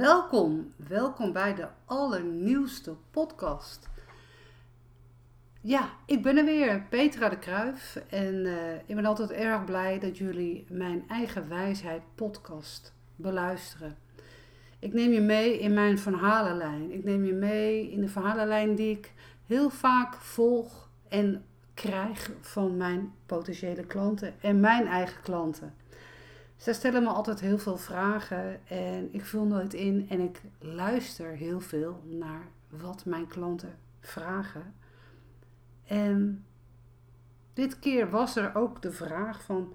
Welkom, welkom bij de allernieuwste podcast. Ja, ik ben er weer, Petra de Kruif. En eh, ik ben altijd erg blij dat jullie mijn eigen wijsheid podcast beluisteren. Ik neem je mee in mijn verhalenlijn. Ik neem je mee in de verhalenlijn die ik heel vaak volg en krijg van mijn potentiële klanten en mijn eigen klanten. Zij stellen me altijd heel veel vragen en ik vul nooit in en ik luister heel veel naar wat mijn klanten vragen. En dit keer was er ook de vraag van,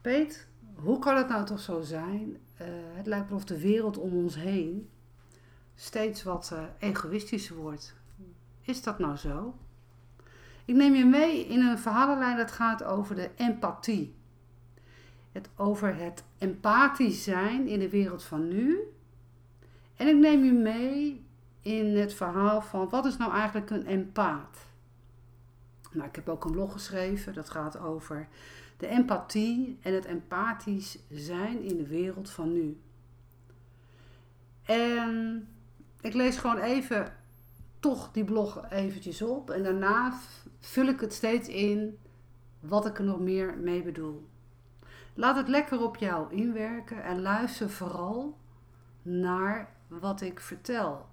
Peet, hoe kan het nou toch zo zijn? Uh, het lijkt wel of de wereld om ons heen steeds wat uh, egoïstischer wordt. Is dat nou zo? Ik neem je mee in een verhalenlijn dat gaat over de empathie het over het empathisch zijn in de wereld van nu. En ik neem je mee in het verhaal van wat is nou eigenlijk een empaat? Nou, ik heb ook een blog geschreven dat gaat over de empathie en het empathisch zijn in de wereld van nu. En ik lees gewoon even toch die blog eventjes op en daarna vul ik het steeds in wat ik er nog meer mee bedoel. Laat het lekker op jou inwerken en luister vooral naar wat ik vertel.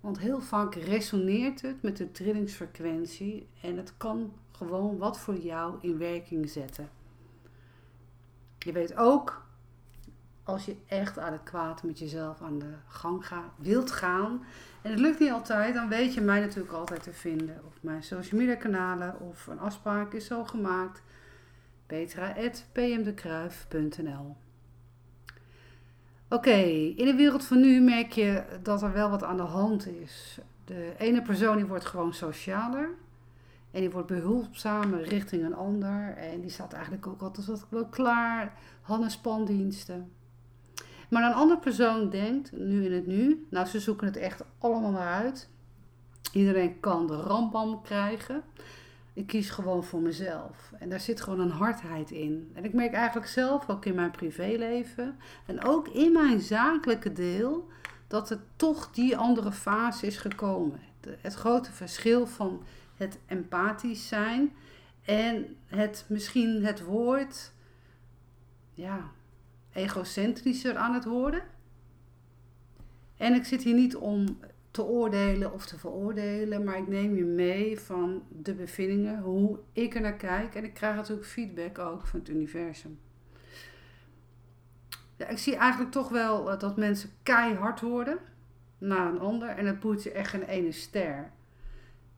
Want heel vaak resoneert het met de trillingsfrequentie en het kan gewoon wat voor jou in werking zetten. Je weet ook, als je echt adequaat met jezelf aan de gang gaat, wilt gaan, en het lukt niet altijd, dan weet je mij natuurlijk altijd te vinden op mijn social media kanalen of een afspraak is zo gemaakt petra.pmdekruif.nl Oké, in de wereld van nu merk je dat er wel wat aan de hand is. De ene persoon die wordt gewoon socialer. En die wordt behulpzamer richting een ander. En die staat eigenlijk ook altijd wel klaar. Hannes spandiensten. Maar een andere persoon denkt, nu in het nu, nou ze zoeken het echt allemaal maar uit. Iedereen kan de rambam krijgen. Ik kies gewoon voor mezelf. En daar zit gewoon een hardheid in. En ik merk eigenlijk zelf, ook in mijn privéleven en ook in mijn zakelijke deel, dat het toch die andere fase is gekomen. Het grote verschil van het empathisch zijn en het misschien het woord ja, egocentrischer aan het worden. En ik zit hier niet om te oordelen of te veroordelen, maar ik neem je mee van de bevindingen, hoe ik er naar kijk. En ik krijg natuurlijk feedback ook van het universum. Ja, ik zie eigenlijk toch wel eh, dat mensen keihard worden naar een ander en het boeit je echt geen ene ster.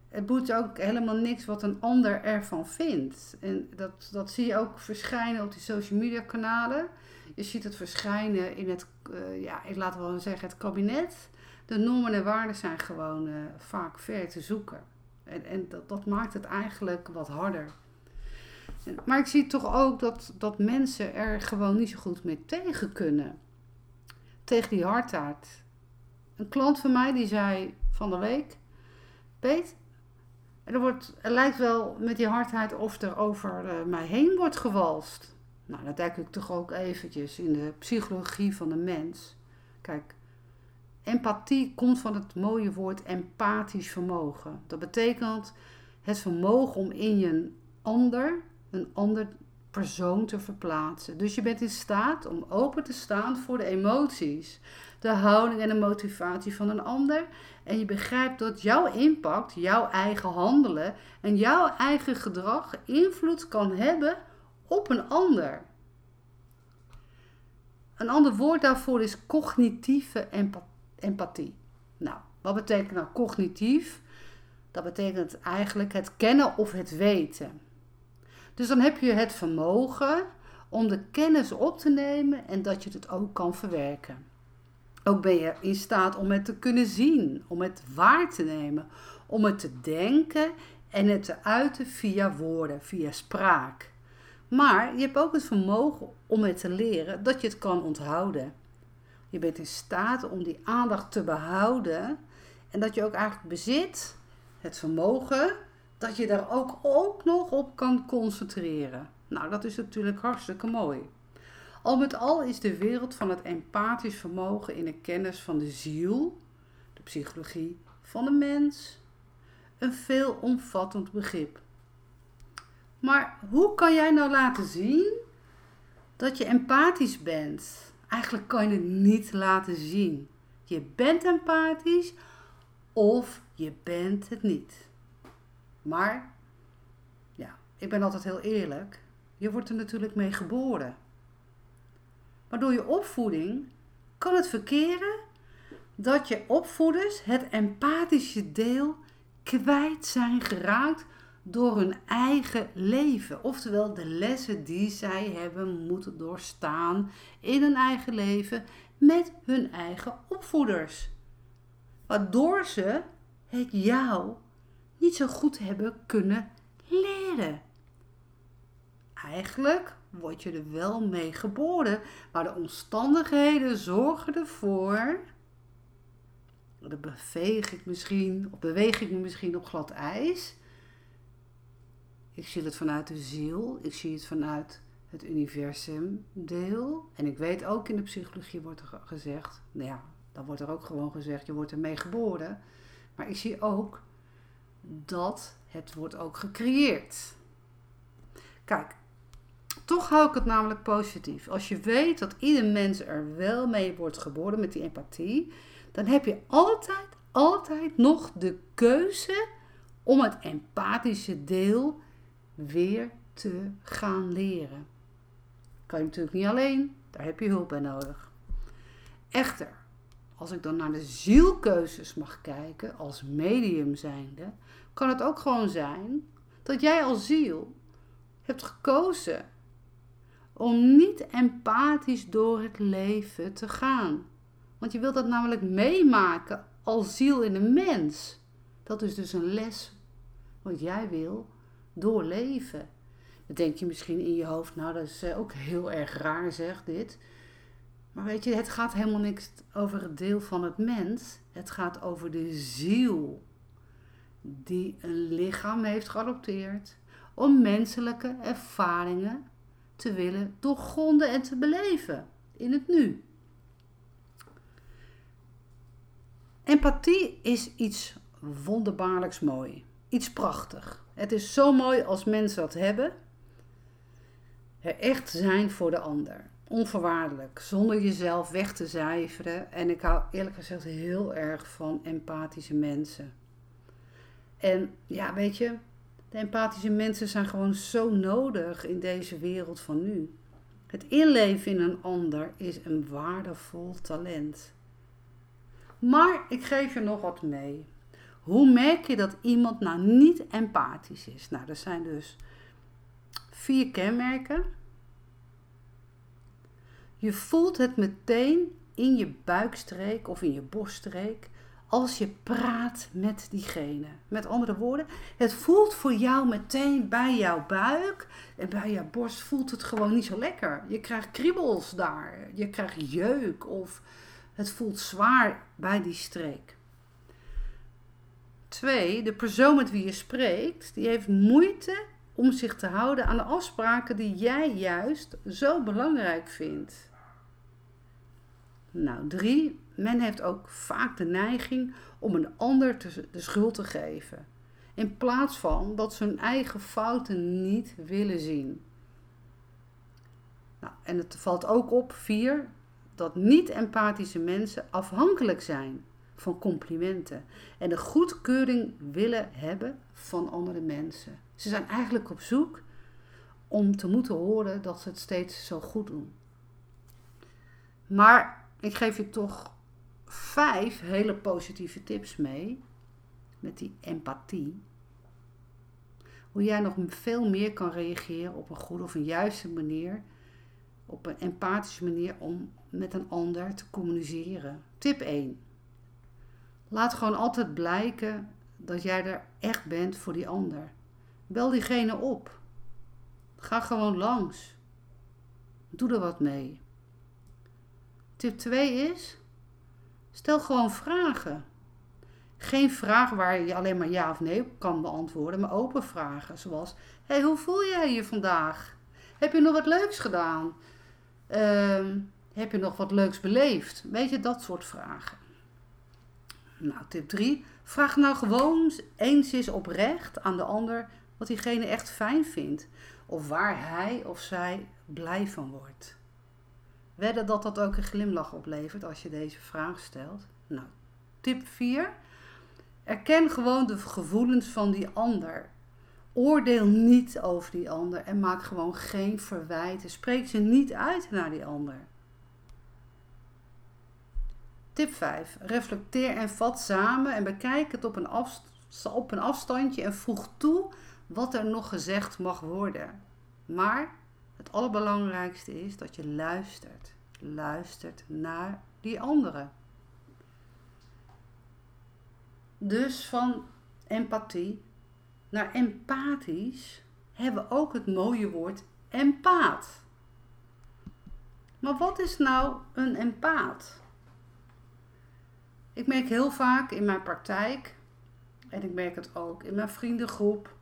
Het boeit ook helemaal niks wat een ander ervan vindt. En dat, dat zie je ook verschijnen op die social media kanalen. Je ziet het verschijnen in het, uh, ja, ik laat wel zeggen, het kabinet de normen en waarden zijn gewoon uh, vaak ver te zoeken. En, en dat, dat maakt het eigenlijk wat harder. Maar ik zie toch ook dat, dat mensen er gewoon niet zo goed mee tegen kunnen. Tegen die hardheid. Een klant van mij die zei van de week: Peet, er, wordt, er lijkt wel met die hardheid of er over uh, mij heen wordt gewalst. Nou, dat denk ik toch ook eventjes in de psychologie van de mens. Kijk, Empathie komt van het mooie woord empathisch vermogen. Dat betekent het vermogen om in je ander, een ander persoon te verplaatsen. Dus je bent in staat om open te staan voor de emoties, de houding en de motivatie van een ander. En je begrijpt dat jouw impact, jouw eigen handelen en jouw eigen gedrag invloed kan hebben op een ander. Een ander woord daarvoor is cognitieve empathie empathie. Nou, wat betekent nou cognitief? Dat betekent eigenlijk het kennen of het weten. Dus dan heb je het vermogen om de kennis op te nemen en dat je het ook kan verwerken. Ook ben je in staat om het te kunnen zien, om het waar te nemen, om het te denken en het te uiten via woorden, via spraak. Maar je hebt ook het vermogen om het te leren dat je het kan onthouden. Je bent in staat om die aandacht te behouden. En dat je ook eigenlijk bezit het vermogen dat je daar ook, ook nog op kan concentreren. Nou, dat is natuurlijk hartstikke mooi. Al met al is de wereld van het empathisch vermogen in de kennis van de ziel, de psychologie van de mens, een veelomvattend begrip. Maar hoe kan jij nou laten zien dat je empathisch bent? Eigenlijk kan je het niet laten zien. Je bent empathisch of je bent het niet. Maar, ja, ik ben altijd heel eerlijk. Je wordt er natuurlijk mee geboren. Maar door je opvoeding kan het verkeren dat je opvoeders het empathische deel kwijt zijn geraakt door hun eigen leven. Oftewel de lessen die zij hebben moeten doorstaan in hun eigen leven met hun eigen opvoeders. Waardoor ze het jou niet zo goed hebben kunnen leren. Eigenlijk word je er wel mee geboren, maar de omstandigheden zorgen ervoor. Dan beweeg ik misschien, of beweeg ik me misschien op glad ijs. Ik zie het vanuit de ziel, ik zie het vanuit het universum deel. En ik weet ook in de psychologie wordt er gezegd, nou ja, dan wordt er ook gewoon gezegd, je wordt ermee geboren. Maar ik zie ook dat het wordt ook gecreëerd. Kijk, toch hou ik het namelijk positief. Als je weet dat ieder mens er wel mee wordt geboren met die empathie, dan heb je altijd, altijd nog de keuze om het empathische deel weer te gaan leren. Kan je natuurlijk niet alleen, daar heb je hulp bij nodig. Echter, als ik dan naar de zielkeuzes mag kijken als medium zijnde, kan het ook gewoon zijn dat jij als ziel hebt gekozen om niet empathisch door het leven te gaan. Want je wilt dat namelijk meemaken als ziel in een mens. Dat is dus een les wat jij wil doorleven. Dan denk je misschien in je hoofd, nou dat is eh, ook heel erg raar zeg dit. Maar weet je, het gaat helemaal niks over het deel van het mens. Het gaat over de ziel die een lichaam heeft geadopteerd om menselijke ervaringen te willen doorgronden en te beleven in het nu. Empathie is iets wonderbaarlijks mooi, iets prachtig. Het is zo mooi als mensen dat hebben. Er echt zijn voor de ander. Onvoorwaardelijk, zonder jezelf weg te cijferen. En ik hou eerlijk gezegd heel erg van empathische mensen. En ja, weet je, de empathische mensen zijn gewoon zo nodig in deze wereld van nu. Het inleven in een ander is een waardevol talent. Maar ik geef je nog wat mee. Hoe merk je dat iemand nou niet empathisch is? Nou, er zijn dus vier kenmerken. Je voelt het meteen in je buikstreek of in je borststreek als je praat met diegene. Met andere woorden, het voelt voor jou meteen bij jouw buik en bij jouw borst voelt het gewoon niet zo lekker. Je krijgt kriebels daar, je krijgt jeuk of het voelt zwaar bij die streek. Twee, de persoon met wie je spreekt, die heeft moeite om zich te houden aan de afspraken die jij juist zo belangrijk vindt. Nou, drie, men heeft ook vaak de neiging om een ander de schuld te geven. In plaats van dat ze hun eigen fouten niet willen zien. Nou, en het valt ook op, vier, dat niet-empathische mensen afhankelijk zijn van complimenten en de goedkeuring willen hebben van andere mensen. Ze zijn eigenlijk op zoek om te moeten horen dat ze het steeds zo goed doen. Maar ik geef je toch vijf hele positieve tips mee met die empathie. Hoe jij nog veel meer kan reageren op een goede of een juiste manier, op een empathische manier om met een ander te communiceren. Tip 1. Laat gewoon altijd blijken dat jij er echt bent voor die ander. Bel diegene op. Ga gewoon langs. Doe er wat mee. Tip 2 is: stel gewoon vragen. Geen vraag waar je alleen maar ja of nee op kan beantwoorden, maar open vragen. Zoals: hey, hoe voel jij je vandaag? Heb je nog wat leuks gedaan? Ehm, heb je nog wat leuks beleefd? Weet je, dat soort vragen. Nou, tip 3. Vraag nou gewoon eens eens oprecht aan de ander wat diegene echt fijn vindt. Of waar hij of zij blij van wordt. Wedden dat dat ook een glimlach oplevert als je deze vraag stelt. Nou, tip 4. Erken gewoon de gevoelens van die ander. Oordeel niet over die ander en maak gewoon geen verwijten. Spreek ze niet uit naar die ander. Tip 5. Reflecteer en vat samen en bekijk het op een, op een afstandje en voeg toe wat er nog gezegd mag worden. Maar het allerbelangrijkste is dat je luistert. Luistert naar die andere. Dus van empathie naar empathisch hebben we ook het mooie woord empaat. Maar wat is nou een empaat? Ik merk heel vaak in mijn praktijk, en ik merk het ook in mijn vriendengroep,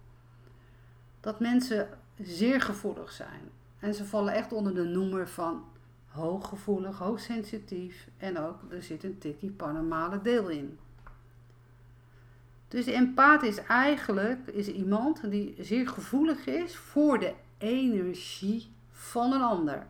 dat mensen zeer gevoelig zijn. En ze vallen echt onder de noemer van hooggevoelig, hoogsensitief en ook er zit een tikkie paranormale deel in. Dus de empaat is eigenlijk is iemand die zeer gevoelig is voor de energie van een ander.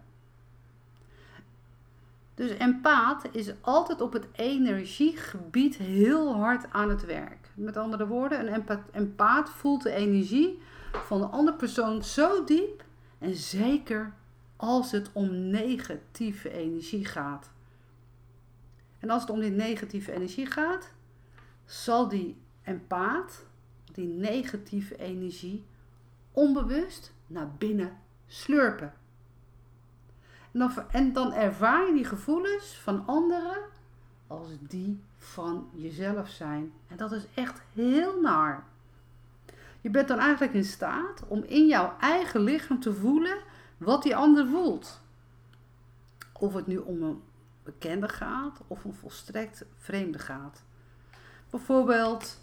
Dus empaat is altijd op het energiegebied heel hard aan het werk. Met andere woorden, een empaat voelt de energie van de andere persoon zo diep en zeker als het om negatieve energie gaat. En als het om die negatieve energie gaat, zal die empaat die negatieve energie onbewust naar binnen slurpen. En dan, en dan ervaar je die gevoelens van anderen als die van jezelf zijn. En dat is echt heel naar. Je bent dan eigenlijk in staat om in jouw eigen lichaam te voelen wat die ander voelt. Of het nu om een bekende gaat of een volstrekt vreemde gaat. Bijvoorbeeld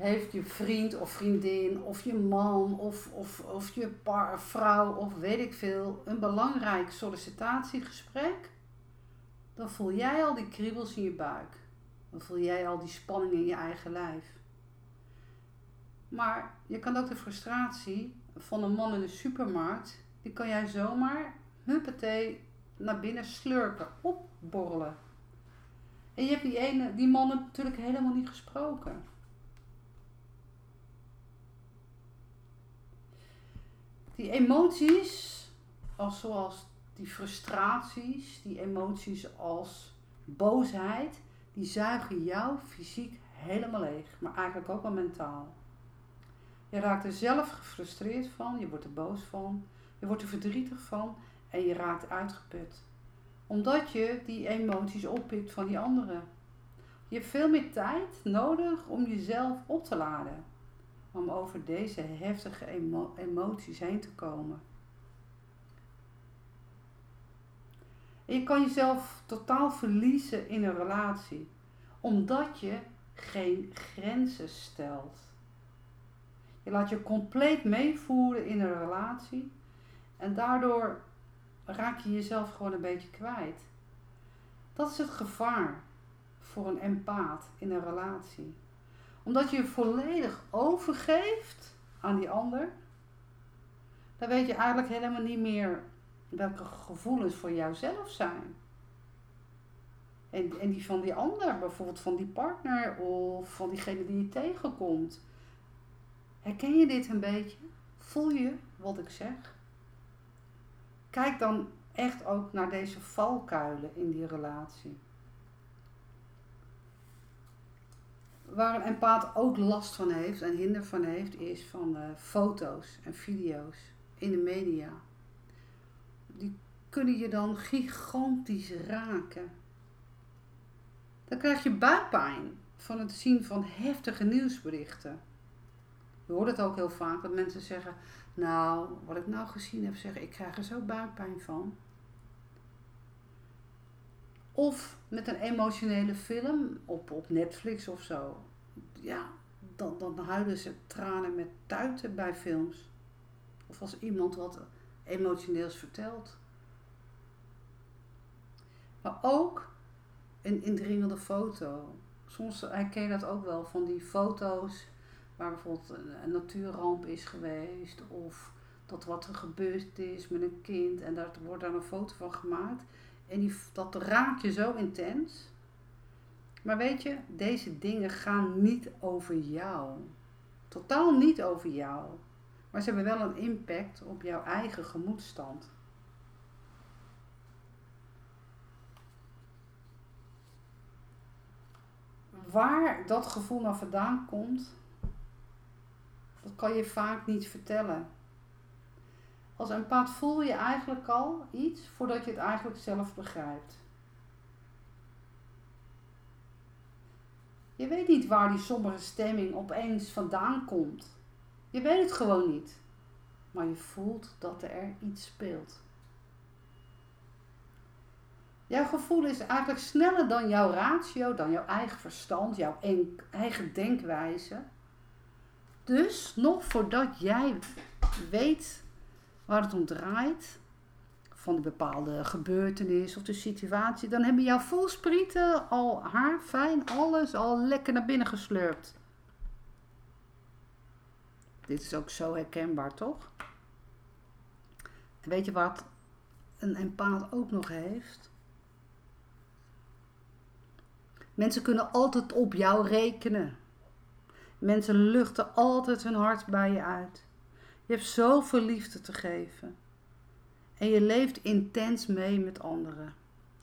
heeft je vriend of vriendin of je man of, of, of je par, vrouw of weet ik veel een belangrijk sollicitatiegesprek, dan voel jij al die kriebels in je buik. Dan voel jij al die spanning in je eigen lijf. Maar je kan ook de frustratie van een man in de supermarkt, die kan jij zomaar, huppatee, naar binnen slurpen, opborrelen. En je hebt die, ene, die man natuurlijk helemaal niet gesproken. Die emoties, als zoals die frustraties, die emoties als boosheid, die zuigen jou fysiek helemaal leeg, maar eigenlijk ook wel mentaal. Je raakt er zelf gefrustreerd van, je wordt er boos van, je wordt er verdrietig van en je raakt uitgeput. Omdat je die emoties oppikt van die anderen. Je hebt veel meer tijd nodig om jezelf op te laden om over deze heftige emoties heen te komen. En je kan jezelf totaal verliezen in een relatie, omdat je geen grenzen stelt. Je laat je compleet meevoeren in een relatie en daardoor raak je jezelf gewoon een beetje kwijt. Dat is het gevaar voor een empaat in een relatie omdat je je volledig overgeeft aan die ander, dan weet je eigenlijk helemaal niet meer welke gevoelens voor jouzelf zijn. En, en die van die ander, bijvoorbeeld van die partner of van diegene die je tegenkomt. Herken je dit een beetje? Voel je wat ik zeg? Kijk dan echt ook naar deze valkuilen in die relatie. Waar een empaat ook last van heeft en hinder van heeft, is van uh, foto's en video's in de media. Die kunnen je dan gigantisch raken. Dan krijg je buikpijn van het zien van heftige nieuwsberichten. Je hoort het ook heel vaak dat mensen zeggen: Nou, wat ik nou gezien heb, zeggen ik krijg er zo buikpijn van. Of met een emotionele film op, op Netflix of zo. Ja, dan, dan huilen ze tranen met tuiten bij films. Of als iemand wat emotioneels vertelt. Maar ook een indringende foto. Soms herken je dat ook wel van die foto's waar bijvoorbeeld een natuurramp is geweest of dat wat er gebeurd is met een kind en daar wordt dan een foto van gemaakt. En die, dat raakt je zo intens. Maar weet je, deze dingen gaan niet over jou. Totaal niet over jou. Maar ze hebben wel een impact op jouw eigen gemoedstand. Waar dat gevoel nou vandaan komt, dat kan je vaak niet vertellen. Als empath voel je eigenlijk al iets voordat je het eigenlijk zelf begrijpt. Je weet niet waar die sombere stemming opeens vandaan komt. Je weet het gewoon niet. Maar je voelt dat er iets speelt. Jouw gevoel is eigenlijk sneller dan jouw ratio, dan jouw eigen verstand, jouw eigen denkwijze. Dus nog voordat jij weet waar het om draait, van de bepaalde gebeurtenis of de situatie, dan hebben jouw voelsprieten al haar fijn alles al lekker naar binnen geslurpt. Dit is ook zo herkenbaar, toch? En weet je wat een empaat ook nog heeft? Mensen kunnen altijd op jou rekenen. Mensen luchten altijd hun hart bij je uit. Je hebt zoveel liefde te geven. En je leeft intens mee met anderen.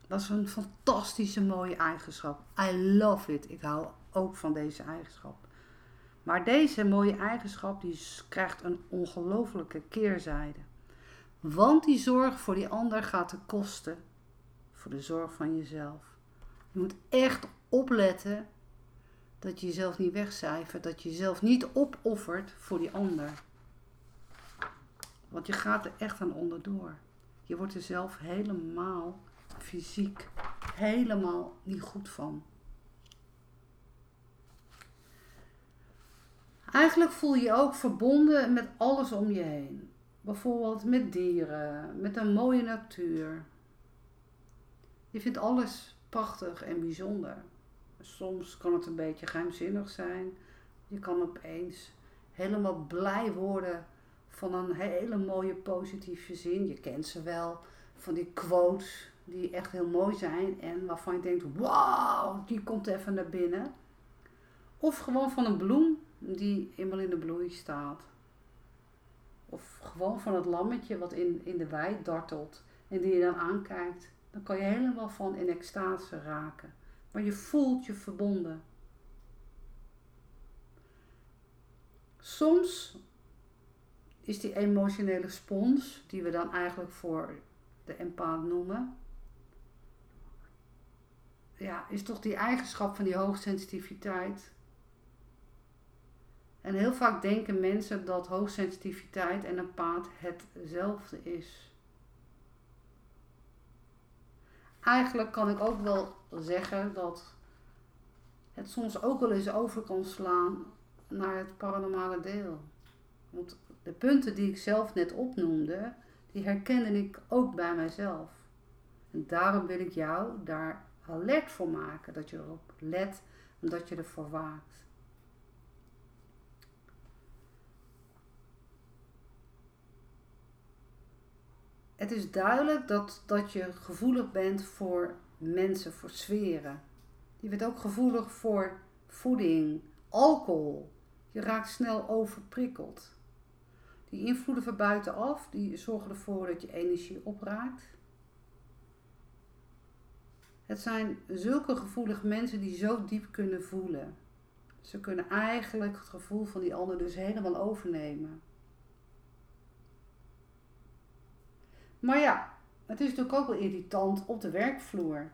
Dat is een fantastische mooie eigenschap. I love it. Ik hou ook van deze eigenschap. Maar deze mooie eigenschap die krijgt een ongelofelijke keerzijde. Want die zorg voor die ander gaat te kosten voor de zorg van jezelf. Je moet echt opletten dat je jezelf niet wegcijfert, dat je jezelf niet opoffert voor die ander. Want je gaat er echt aan onderdoor. Je wordt er zelf helemaal fysiek helemaal niet goed van. Eigenlijk voel je je ook verbonden met alles om je heen. Bijvoorbeeld met dieren, met een mooie natuur. Je vindt alles prachtig en bijzonder. Soms kan het een beetje geheimzinnig zijn. Je kan opeens helemaal blij worden van een hele mooie positieve zin. Je kent ze wel, van die quotes die echt heel mooi zijn en waarvan je denkt, wauw, die komt even naar binnen. Of gewoon van een bloem die eenmaal in de bloei staat. Of gewoon van het lammetje wat in, in de wei dartelt en die je dan aankijkt. Dan kan je helemaal van in extase raken. Maar je voelt je verbonden. Soms is die emotionele spons, die we dan eigenlijk voor de empath noemen, ja, is toch die eigenschap van die hoogsensitiviteit. En heel vaak denken mensen dat hoogsensitiviteit en empath hetzelfde is. Eigenlijk kan ik ook wel zeggen dat het soms ook wel eens over kan slaan naar het paranormale deel. Want de punten die ik zelf net opnoemde, die herkende ik ook bij mijzelf. En daarom wil ik jou daar alert voor maken, dat je erop let en dat je ervoor waakt. Het is duidelijk dat, dat je gevoelig bent voor mensen, voor sferen. Je bent ook gevoelig voor voeding, alcohol. Je raakt snel overprikkeld. Die invloeden van buitenaf, die zorgen ervoor dat je energie opraakt. Het zijn zulke gevoelige mensen die zo diep kunnen voelen. Ze kunnen eigenlijk het gevoel van die ander dus helemaal overnemen. Maar ja, het is natuurlijk ook wel irritant op de werkvloer.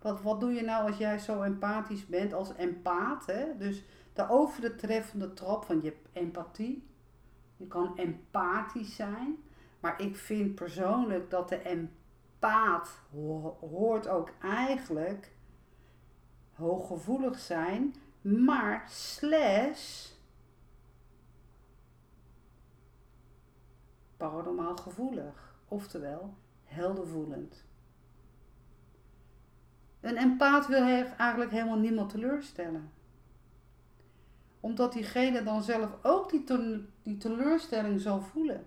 Wat, wat doe je nou als jij zo empathisch bent als empaat? Hè? Dus de over de treffende trap van je empathie je kan empathisch zijn. Maar ik vind persoonlijk dat de empaat hoort ook eigenlijk hooggevoelig zijn. Maar slash paranormaal gevoelig, oftewel heldervoelend. Een empaat wil eigenlijk helemaal niemand teleurstellen. Omdat diegene dan zelf ook die, die teleurstelling zal voelen.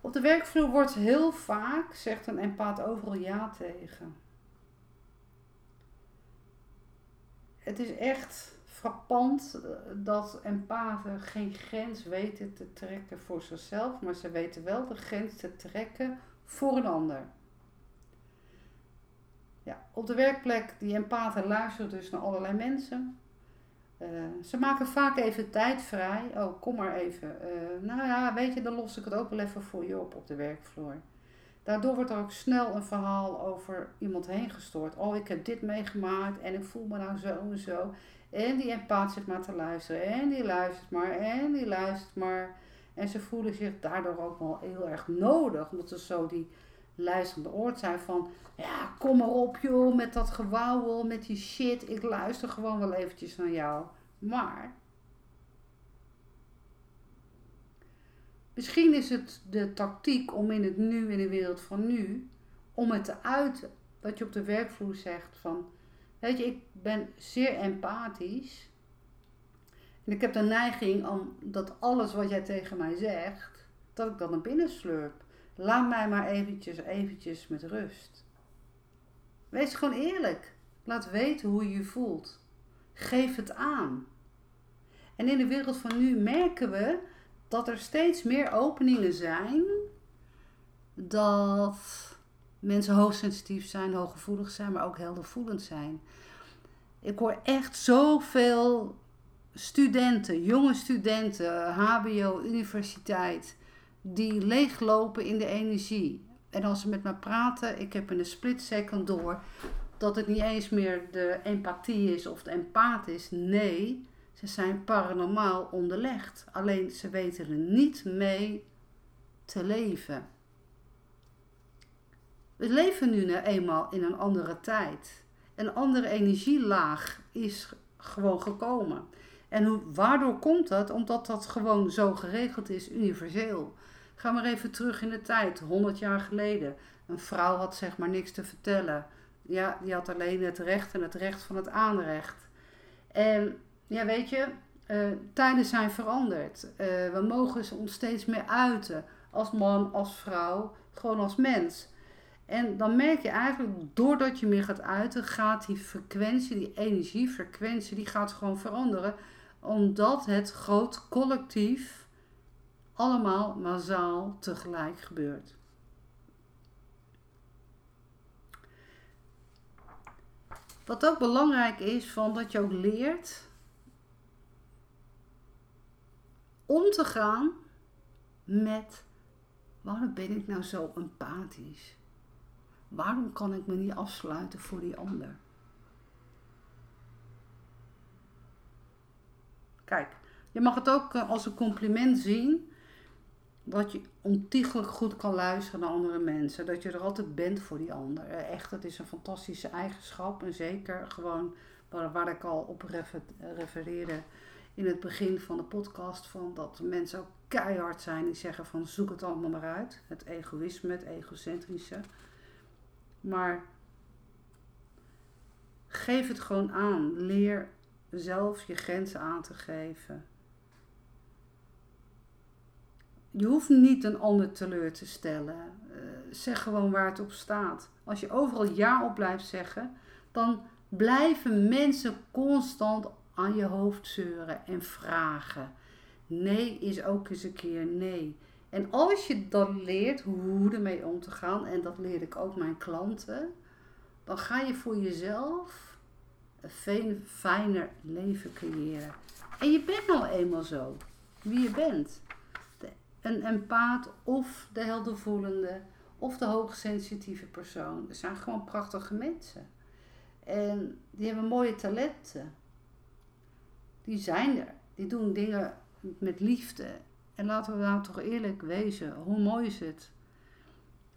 Op de werkvloer wordt heel vaak, zegt een empaat overal ja tegen. Het is echt frappant eh, dat empathen geen grens weten te trekken voor zichzelf, maar ze weten wel de grens te trekken voor een ander. Ja, op de werkplek, die empathen luisteren dus naar allerlei mensen. Uh, ze maken vaak even tijd vrij. Oh, kom maar even. Uh, nou ja, weet je, dan los ik het ook wel even voor je op op de werkvloer. Daardoor wordt er ook snel een verhaal over iemand heen gestoord. Oh, ik heb dit meegemaakt en ik voel me nou zo en zo. En die empath zit maar te luisteren. En die luistert maar. En die luistert maar. En ze voelen zich daardoor ook wel heel erg nodig. Omdat ze zo die luisterende oort zijn van... Ja, kom maar op joh, met dat gewauwel, met die shit. Ik luister gewoon wel eventjes naar jou. Maar... Misschien is het de tactiek om in het nu, in de wereld van nu... Om het te uiten. Wat je op de werkvloer zegt van... Weet je, ik ben zeer empathisch. En ik heb de neiging om dat alles wat jij tegen mij zegt, dat ik dat naar binnen slurp. Laat mij maar eventjes, eventjes met rust. Wees gewoon eerlijk. Laat weten hoe je je voelt. Geef het aan. En in de wereld van nu merken we dat er steeds meer openingen zijn. Dat mensen hoogsensitief zijn, hooggevoelig zijn, maar ook heldervoelend zijn. Ik hoor echt zoveel studenten, jonge studenten, HBO, universiteit, die leeglopen in de energie. En als ze met me praten, ik heb in een split second door dat het niet eens meer de empathie is of de empath is. Nee, ze zijn paranormaal onderlegd. Alleen ze weten er niet mee te leven. We leven nu nou eenmaal in een andere tijd. Een andere energielaag is gewoon gekomen. En waardoor komt dat? Omdat dat gewoon zo geregeld is, universeel. Ga maar even terug in de tijd, 100 jaar geleden. Een vrouw had zeg maar niks te vertellen. Ja, die had alleen het recht en het recht van het aanrecht. En ja, weet je, uh, tijden zijn veranderd. Uh, we mogen ons steeds meer uiten. Als man, als vrouw, gewoon als mens. En dan merk je eigenlijk, doordat je meer gaat uiten, gaat die frequentie, die energiefrequentie, die gaat gewoon veranderen. Omdat het groot collectief allemaal massaal tegelijk gebeurt. Wat ook belangrijk is, van dat je ook leert om te gaan met waarom ben ik nou zo empathisch? Waarom kan ik me niet afsluiten voor die ander? Kijk, je mag het ook eh, als een compliment zien dat je ontiegelijk goed kan luisteren naar andere mensen. Dat je er altijd bent voor die ander. Eh, echt, dat is een fantastische eigenschap. En zeker gewoon waar, ik al op refereerde in het begin van de podcast. Van dat mensen ook keihard zijn die zeggen van zoek het allemaal maar uit. Het egoïsme, het egocentrische. Maar geef het gewoon aan. Leer zelf je grenzen aan te geven. Je hoeft niet een ander teleur te stellen. Uh, zeg gewoon waar het op staat. Als je overal ja op blijft zeggen, dan blijven mensen constant aan je hoofd zeuren en vragen. Nee is ook eens een keer nee. En als je dan leert hoe ermee om te gaan, en dat leer ik ook mijn klanten, dan ga je voor jezelf een fijner leven creëren. En je bent nou eenmaal zo, wie je bent. Een empaat of de heldervoelende of de hoogsensitieve persoon. Er zijn gewoon prachtige mensen. En die hebben mooie talenten. Die zijn er. Die doen dingen met liefde en laten we nou toch eerlijk wezen, hoe mooi is het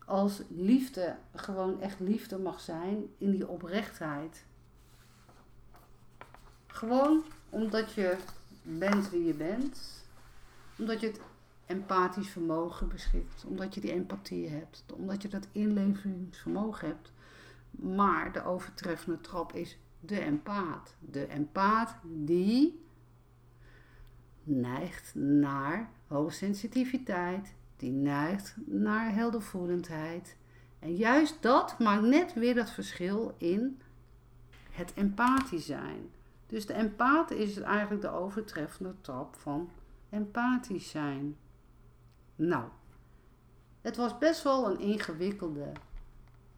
als liefde gewoon echt liefde mag zijn in die oprechtheid. Gewoon omdat je bent wie je bent, omdat je het empathisch vermogen beschikt, omdat je die empathie hebt, omdat je dat inlevingsvermogen hebt. Maar de overtreffende trap is de empaat. De empaat die neigt naar hoogsensitiviteit, die neigt naar heldervoelendheid. En juist dat maakt net weer dat verschil in het empathisch zijn. Dus de empaat is eigenlijk de overtreffende trap van empathisch zijn. Nou, het was best wel een ingewikkelde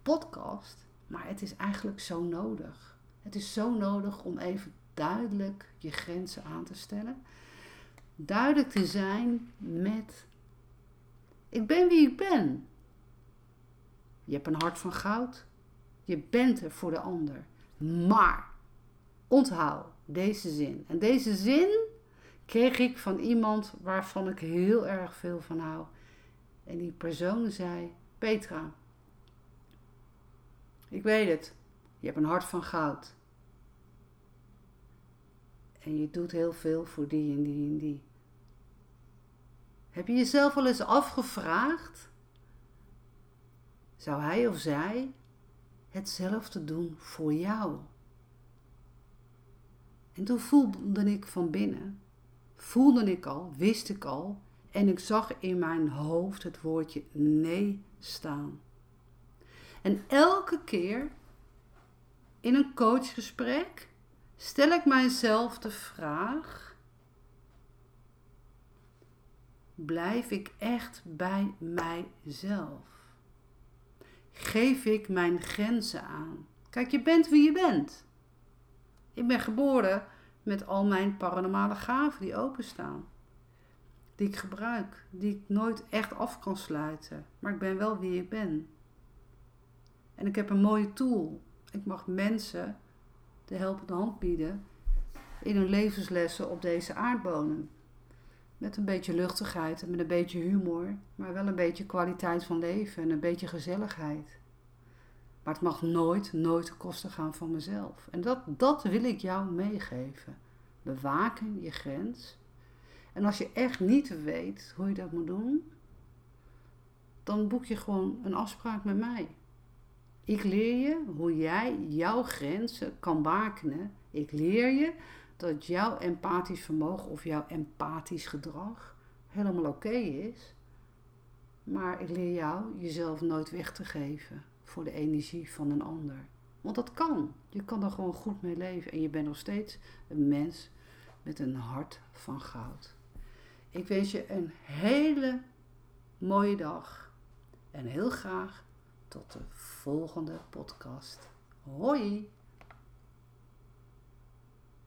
podcast, maar het is eigenlijk zo nodig. Het is zo nodig om even duidelijk je grenzen aan te stellen. Duidelijk te zijn met: ik ben wie ik ben. Je hebt een hart van goud. Je bent er voor de ander. Maar onthoud deze zin. En deze zin kreeg ik van iemand waarvan ik heel erg veel van hou. En die persoon zei: Petra, ik weet het. Je hebt een hart van goud. En je doet heel veel voor die en die en die. Heb je jezelf wel eens afgevraagd? Zou hij of zij hetzelfde doen voor jou? En toen voelde ik van binnen, voelde ik al, wist ik al, en ik zag in mijn hoofd het woordje nee staan. En elke keer in een coachgesprek stel ik mijzelf de vraag: blijf ik echt bij mijzelf? Geef ik mijn grenzen aan? Kijk, je bent wie je bent. Ik ben geboren met al mijn paranormale gaven die openstaan. Die ik gebruik, die ik nooit echt af kan sluiten. Maar ik ben wel wie ik ben. En ik heb een mooie tool. Ik mag mensen de helpende hand bieden in hun levenslessen op deze aardbonen. Met een beetje luchtigheid en met een beetje humor, maar wel een beetje kwaliteit van leven en een beetje gezelligheid. Maar het mag nooit, nooit ten koste gaan van mezelf. En dat, dat wil ik jou meegeven. Bewaken je grens. En als je echt niet weet hoe je dat moet doen, dan boek je gewoon een afspraak met mij. Ik leer je hoe jij jouw grenzen kan wakenen. Ik leer je dat jouw empathisch vermogen of jouw empathisch gedrag helemaal oké is. Maar ik leer jou jezelf nooit weg te geven voor de energie van een ander. Want dat kan. Je kan er gewoon goed mee leven en je bent nog steeds een mens met een hart van goud. Ik wens je een hele mooie dag en heel graag tot de volgende podcast. Hoi!